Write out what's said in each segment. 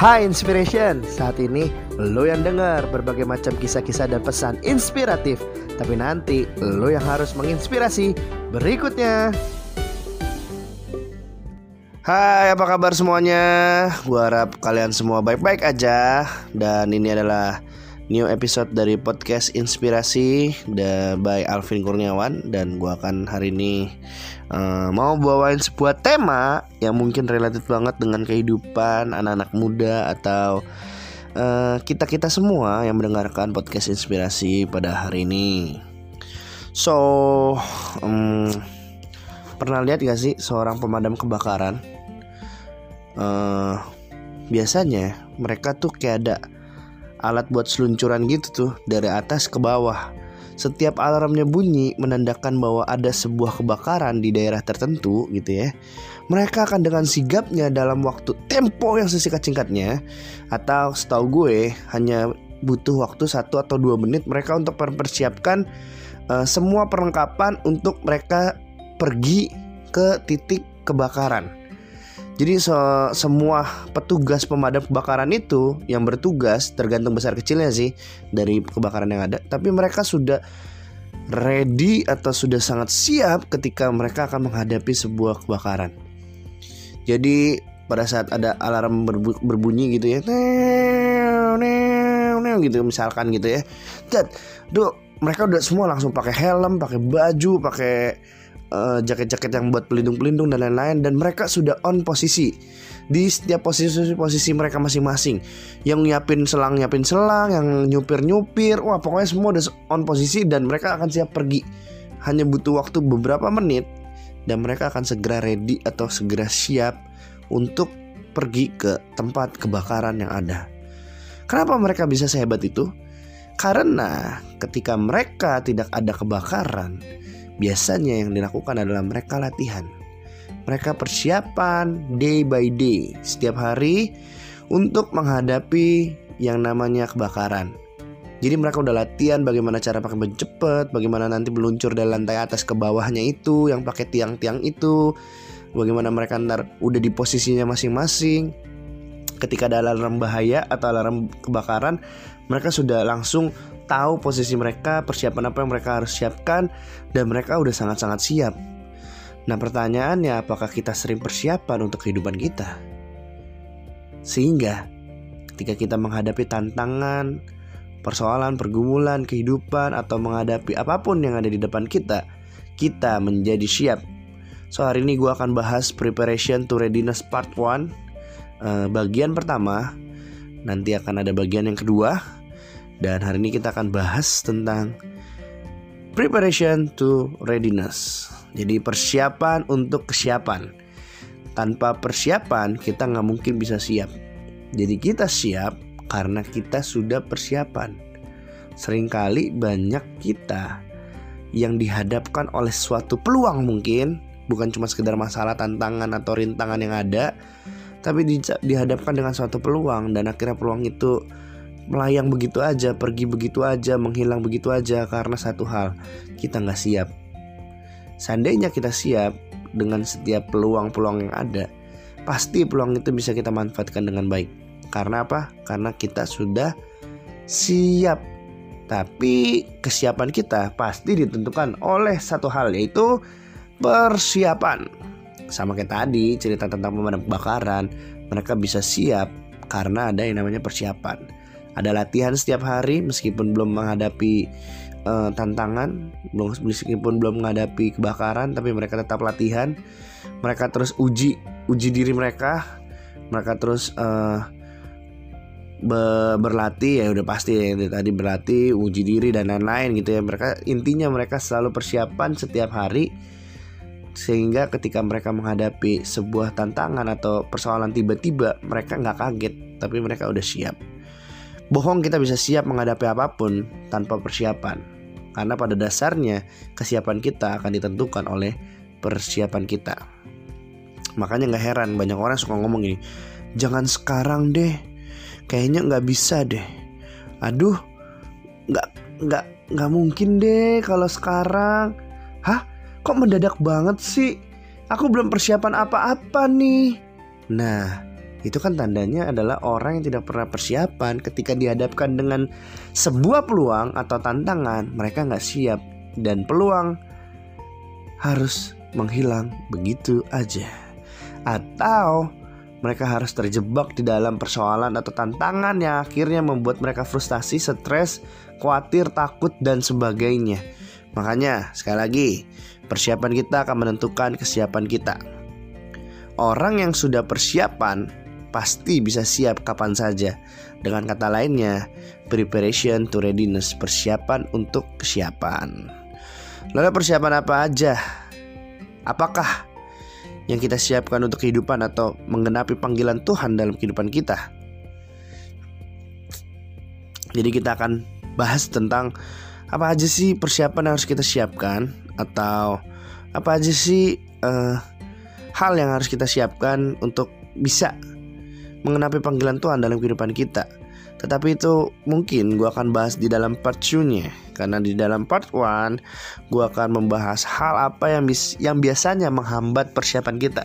Hai Inspiration, saat ini lo yang dengar berbagai macam kisah-kisah dan pesan inspiratif. Tapi nanti lo yang harus menginspirasi berikutnya. Hai apa kabar semuanya? Gua harap kalian semua baik-baik aja. Dan ini adalah new episode dari podcast Inspirasi by Alvin Kurniawan Dan gua akan hari ini uh, mau bawain sebuah tema yang mungkin related banget dengan kehidupan anak-anak muda atau uh, kita-kita semua yang mendengarkan podcast inspirasi pada hari ini. So, um, pernah lihat gak sih seorang pemadam kebakaran? Uh, biasanya mereka tuh kayak ada alat buat seluncuran gitu tuh dari atas ke bawah setiap alarmnya bunyi menandakan bahwa ada sebuah kebakaran di daerah tertentu gitu ya. Mereka akan dengan sigapnya dalam waktu tempo yang sesingkat-singkatnya atau setahu gue hanya butuh waktu satu atau dua menit mereka untuk mempersiapkan uh, semua perlengkapan untuk mereka pergi ke titik kebakaran. Jadi so, semua petugas pemadam kebakaran itu yang bertugas tergantung besar kecilnya sih dari kebakaran yang ada, tapi mereka sudah ready atau sudah sangat siap ketika mereka akan menghadapi sebuah kebakaran. Jadi pada saat ada alarm berbunyi gitu ya, gitu misalkan gitu ya, dan tuh mereka udah semua langsung pakai helm, pakai baju, pakai uh, jaket-jaket yang buat pelindung-pelindung dan lain-lain dan mereka sudah on posisi di setiap posisi-posisi mereka masing-masing. Yang nyiapin selang nyiapin selang, yang nyupir-nyupir, wah pokoknya semua udah on posisi dan mereka akan siap pergi. Hanya butuh waktu beberapa menit dan mereka akan segera ready atau segera siap untuk pergi ke tempat kebakaran yang ada. Kenapa mereka bisa sehebat itu? Karena ketika mereka tidak ada kebakaran, Biasanya yang dilakukan adalah mereka latihan. Mereka persiapan day by day setiap hari untuk menghadapi yang namanya kebakaran. Jadi mereka udah latihan bagaimana cara pakai baju cepet, bagaimana nanti meluncur dari lantai atas ke bawahnya itu, yang pakai tiang-tiang itu, bagaimana mereka ntar udah di posisinya masing-masing. Ketika ada alarm bahaya atau alarm kebakaran, mereka sudah langsung tahu posisi mereka, persiapan apa yang mereka harus siapkan, dan mereka udah sangat-sangat siap. Nah, pertanyaannya, apakah kita sering persiapan untuk kehidupan kita? Sehingga ketika kita menghadapi tantangan, persoalan, pergumulan, kehidupan, atau menghadapi apa pun yang ada di depan kita, kita menjadi siap. So, hari ini gue akan bahas preparation to readiness part 1 uh, Bagian pertama Nanti akan ada bagian yang kedua dan hari ini kita akan bahas tentang preparation to readiness. Jadi persiapan untuk kesiapan. Tanpa persiapan kita nggak mungkin bisa siap. Jadi kita siap karena kita sudah persiapan. Seringkali banyak kita yang dihadapkan oleh suatu peluang mungkin bukan cuma sekedar masalah tantangan atau rintangan yang ada tapi dihadapkan dengan suatu peluang dan akhirnya peluang itu melayang begitu aja, pergi begitu aja, menghilang begitu aja karena satu hal, kita nggak siap. Seandainya kita siap dengan setiap peluang-peluang yang ada, pasti peluang itu bisa kita manfaatkan dengan baik. Karena apa? Karena kita sudah siap. Tapi kesiapan kita pasti ditentukan oleh satu hal yaitu persiapan. Sama kayak tadi cerita tentang pemadam kebakaran, mereka bisa siap karena ada yang namanya persiapan ada latihan setiap hari meskipun belum menghadapi uh, tantangan, belum meskipun belum menghadapi kebakaran, tapi mereka tetap latihan. Mereka terus uji uji diri mereka, mereka terus uh, be berlatih ya udah pasti ya tadi berlatih, uji diri dan lain-lain gitu ya. Mereka intinya mereka selalu persiapan setiap hari sehingga ketika mereka menghadapi sebuah tantangan atau persoalan tiba-tiba mereka nggak kaget tapi mereka udah siap. Bohong kita bisa siap menghadapi apa pun tanpa persiapan. Karena pada dasarnya kesiapan kita akan ditentukan oleh persiapan kita. Makanya nggak heran banyak orang suka ngomong ini, jangan sekarang deh, kayaknya nggak bisa deh. Aduh, nggak nggak nggak mungkin deh kalau sekarang. Hah? Kok mendadak banget sih? Aku belum persiapan apa-apa nih. Nah, itu kan tandanya adalah orang yang tidak pernah persiapan ketika dihadapkan dengan sebuah peluang atau tantangan mereka nggak siap dan peluang harus menghilang begitu aja atau mereka harus terjebak di dalam persoalan atau tantangan yang akhirnya membuat mereka frustasi, stres, khawatir, takut dan sebagainya. Makanya sekali lagi Persiapan kita akan menentukan kesiapan kita. Orang yang sudah persiapan pasti bisa siap kapan saja. Dengan kata lainnya, preparation to readiness, persiapan untuk kesiapan. Lalu persiapan apa aja? Apakah yang kita siapkan untuk kehidupan atau menggenapi panggilan Tuhan dalam kehidupan kita? Jadi kita akan bahas tentang apa aja sih persiapan yang harus kita siapkan atau apa aja sih uh, hal yang harus kita siapkan untuk bisa mengenapi panggilan Tuhan dalam kehidupan kita. Tetapi itu mungkin gue akan bahas di dalam part 2-nya Karena di dalam part 1 Gue akan membahas hal apa yang, bis yang biasanya menghambat persiapan kita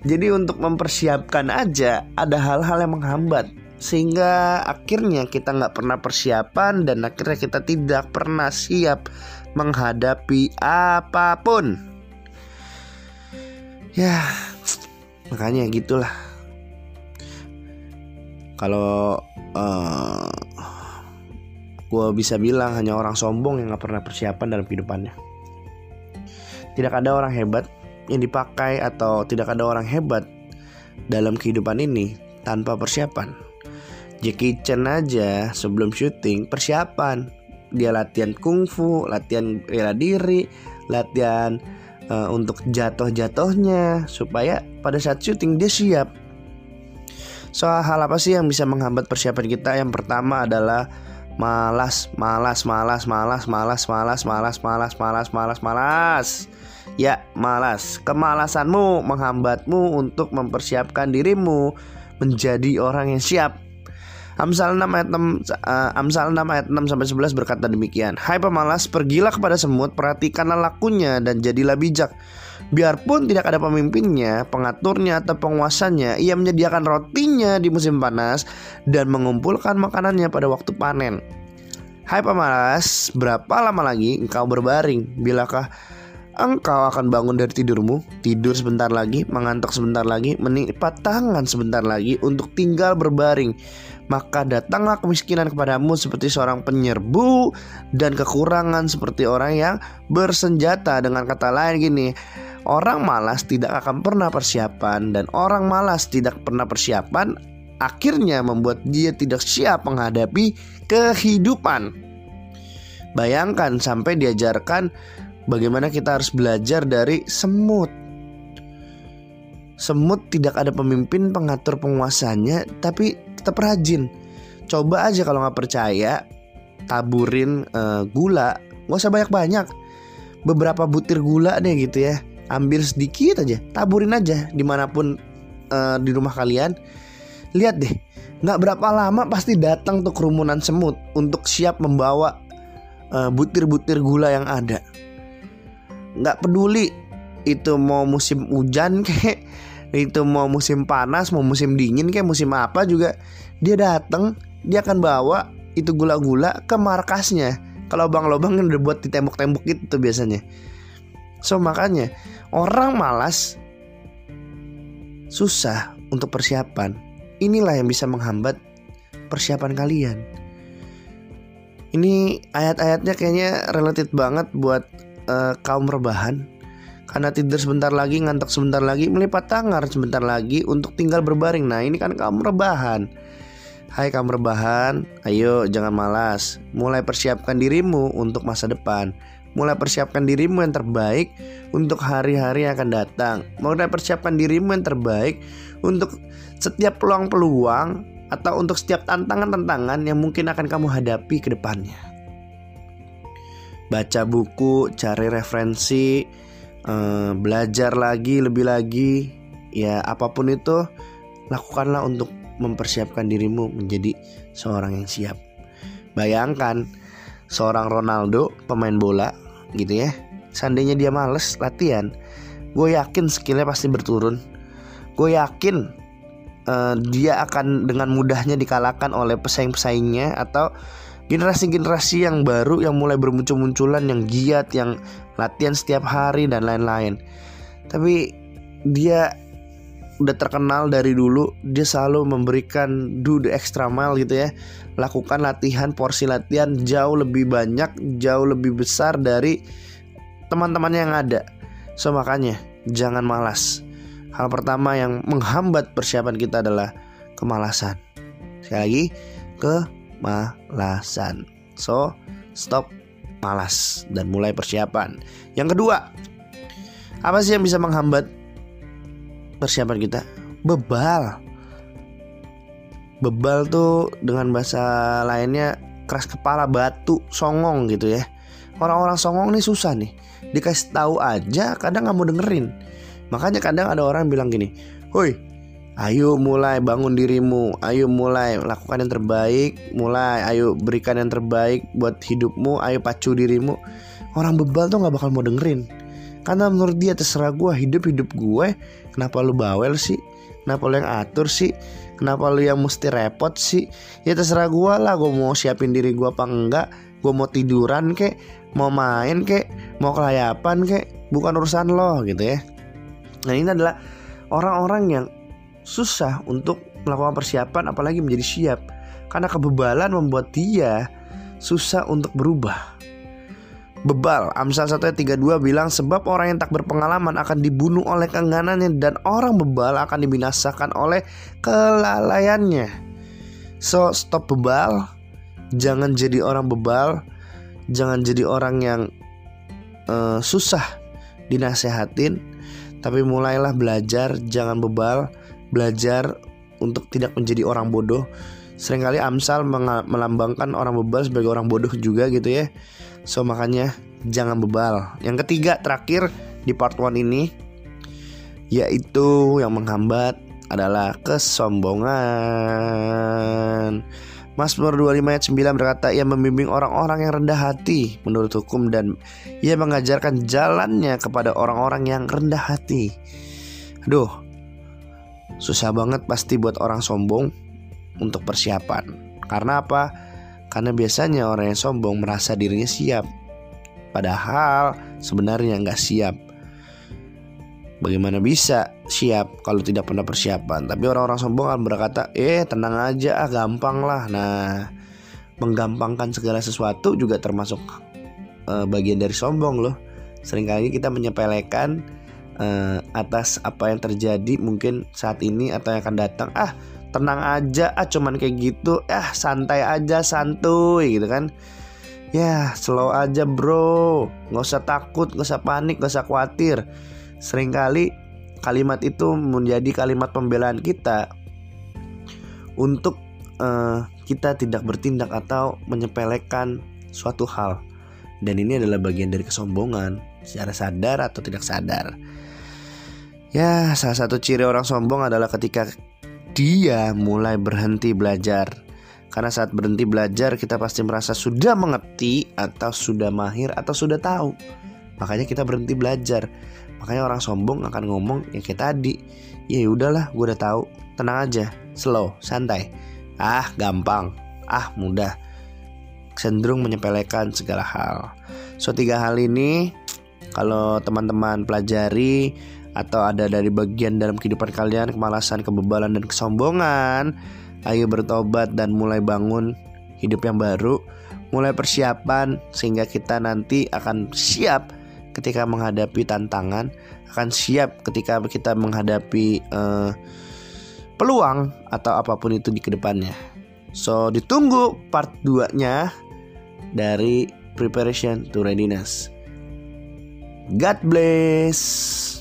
Jadi untuk mempersiapkan aja Ada hal-hal yang menghambat Sehingga akhirnya kita nggak pernah persiapan Dan akhirnya kita tidak pernah siap menghadapi apa pun. Ya, makanya gitulah. Kalau uh, eh, gue bisa bilang hanya orang sombong yang gak pernah persiapan dalam kehidupannya. Tidak ada orang hebat yang dipakai atau tidak ada orang hebat dalam kehidupan ini tanpa persiapan. Jackie Chan aja sebelum syuting persiapan dia latihan kungfu, latihan bela diri, latihan uh, untuk jatuh-jatuhnya supaya pada saat syuting dia siap. Soal hal apa sih yang bisa menghambat persiapan kita? Yang pertama adalah malas, malas, malas, malas, malas, malas, malas, malas, malas, malas, malas. Ya, malas. Kemalasanmu menghambatmu untuk mempersiapkan dirimu menjadi orang yang siap Amsal 6 ayat 6 uh, Amsal 6 ayat 6 sampai 11 berkata demikian. Hai pemalas, pergilah kepada semut, perhatikanlah lakunya dan jadilah bijak. Biarpun tidak ada pemimpinnya, pengaturnya atau penguasanya, ia menyediakan rotinya di musim panas dan mengumpulkan makanannya pada waktu panen. Hai pemalas, berapa lama lagi engkau berbaring? Bilakah engkau akan bangun dari tidurmu, tidur sebentar lagi, mengantuk sebentar lagi, menipat tangan sebentar lagi untuk tinggal berbaring. Maka datanglah kemiskinan kepadamu seperti seorang penyerbu dan kekurangan seperti orang yang bersenjata. Dengan kata lain gini orang malas tidak akan pernah persiapan dan orang malas tidak pernah persiapan akhirnya membuat dia tidak siap menghadapi kehidupan. Bayangkan sampai diajarkan bagaimana kita harus belajar dari semut? Semut tidak ada pemimpin pengatur penguasanya Tapi tetap rajin. Coba aja kalau nggak percaya taburin uh, gula. Nggak usah banyak banyak beberapa butir gula deh gitu ya. Ambil sedikit aja. Taburin aja di mana pun uh, di rumah kalian. Lihat deh nggak berapa lama pasti datang tuh kerumunan semut untuk siap membawa eh, butir-butir uh, gula yang ada nggak peduli. Itu mau musim hujan kayak itu mau musim panas mau musim dingin kayak musim apa juga dia datang dia akan bawa itu gula-gula ke markasnya. Kalau lubang-lubang yang udah buat di tembok-tembok gitu biasanya. So makanya orang malas susah untuk persiapan. Inilah yang bisa menghambat persiapan kalian. Ini ayat-ayatnya kayaknya related banget buat uh, kaum rebahan karena tidur sebentar lagi, ngantuk sebentar lagi, melipat tangan sebentar lagi untuk tinggal berbaring. Nah, ini kan kamu rebahan. Hai kamu rebahan, ayo jangan malas. Mulai persiapkan dirimu untuk masa depan. Mulai persiapkan dirimu yang terbaik untuk hari-hari yang akan datang. Mulai persiapkan dirimu yang terbaik untuk setiap peluang-peluang atau untuk setiap tantangan-tantangan yang mungkin akan kamu hadapi ke depannya. Baca buku, cari referensi, uh, belajar lagi lebih lagi. Ya apa pun itu lakukanlah untuk mempersiapkan dirimu menjadi seorang yang siap. Bayangkan seorang Ronaldo pemain bola gitu ya seandainya dia males latihan gue yakin skillnya pasti berturun. Gue yakin uh, dia akan dengan mudahnya dikalahkan oleh pesaing-pesaingnya atau generasi-generasi yang baru yang mulai bermuncul-munculan yang giat yang latihan setiap hari dan lain-lain. Tapi dia udah terkenal dari dulu dia selalu memberikan do the extra mile gitu ya. Lakukan latihan porsi latihan jauh lebih banyak jauh lebih besar dari teman-teman yang ada. So makanya jangan malas. Hal pertama yang menghambat persiapan kita adalah kemalasan. Sekali lagi kemalasan so stop malas dan mulai persiapan. Yang kedua apa sih yang bisa menghambat persiapan kita? Bebal. Bebal tuh dengan bahasa lainnya keras kepala batu songong gitu ya. Orang-orang songong nih susah nih. Dikasih tahu aja kadang nggak mau dengerin. Makanya kadang ada orang bilang gini hoi ayo mulai bangun dirimu. Ayo mulai lakukan yang terbaik. Mulai ayo berikan yang terbaik buat hidupmu. Ayo pacu dirimu. Orang bebal tuh nggak bakal mau dengerin. Karena menurut dia terserah gue hidup hidup gue Kenapa lu bawel sih? Kenapa lu yang atur sih? Kenapa lu yang mesti repot sih? Ya terserah gue lah Gue mau siapin diri gue apa enggak. Gue mau tiduran kek Mau main kek Mau kelayapan kek. Bukan urusan lo gitu ya. Nah ini adalah orang-orang yang susah untuk melakukan persiapan apalagi menjadi siap. Karena kebebalan membuat dia susah untuk berubah. Bebal. Amsal 1 ayat 32 bilang sebab orang yang tak berpengalaman akan dibunuh oleh keengganannya dan orang bebal akan dibinasakan oleh kelalaiannya. So stop bebal, jangan jadi orang bebal, jangan jadi orang yang uh, susah dinasehatin, tapi mulailah belajar, jangan bebal, belajar untuk tidak menjadi orang bodoh. Seringkali Amsal melambangkan orang bebal sebagai orang bodoh juga gitu ya. So makanya jangan bebal. Yang ketiga terakhir di part 1 ini yaitu yang menghambat adalah kesombongan. Mazmur 25 ayat 9 berkata ia membimbing orang-orang yang rendah hati menurut hukum dan ia mengajarkan jalannya kepada orang-orang yang rendah hati. Aduh, susah banget pasti buat orang sombong untuk persiapan. Karena apa? Karena biasanya orang yang sombong merasa dirinya siap. Padahal sebenarnya nggak siap. Bagaimana bisa siap kalau tidak pernah persiapan? Tapi orang-orang sombong akan berkata Eh tenang aja ah gampang lah. Nah menggampangkan segala sesuatu juga termasuk uh, bagian dari sombong loh. Seringkali kita menyepelekan uh, atas apa yang terjadi mungkin saat ini atau yang akan datang. Ah tenang aja ah cuman kayak gitu. Ah santai aja santuy gitu kan. Ya slow aja bro. Nggak usah takut nggak usah panik nggak usah khawatir. Seringkali kalimat itu menjadi kalimat pembelaan kita. Untuk uh, kita tidak bertindak atau menyepelekan suatu hal. Dan ini adalah bagian dari kesombongan secara sadar atau tidak sadar ya salah satu ciri orang sombong adalah ketika dia mulai berhenti belajar. Karena saat berhenti belajar kita pasti merasa sudah mengerti atau sudah mahir atau sudah tahu. Makanya kita berhenti belajar. Makanya orang sombong akan ngomong ya kayak tadi. Ya udahlah, gue udah tahu. Tenang aja, slow, santai. Ah, gampang. Ah, mudah. Cenderung menyepelekan segala hal. So tiga hal ini kalau teman-teman pelajari atau ada dari bagian dalam kehidupan kalian kemalasan, kebebalan dan kesombongan, ayo bertobat dan mulai bangun hidup yang baru, mulai persiapan sehingga kita nanti akan siap ketika menghadapi tantangan, akan siap ketika kita menghadapi uh, peluang atau apa pun itu di ke depannya. So ditunggu part 2-nya dari preparation to readiness. God bless.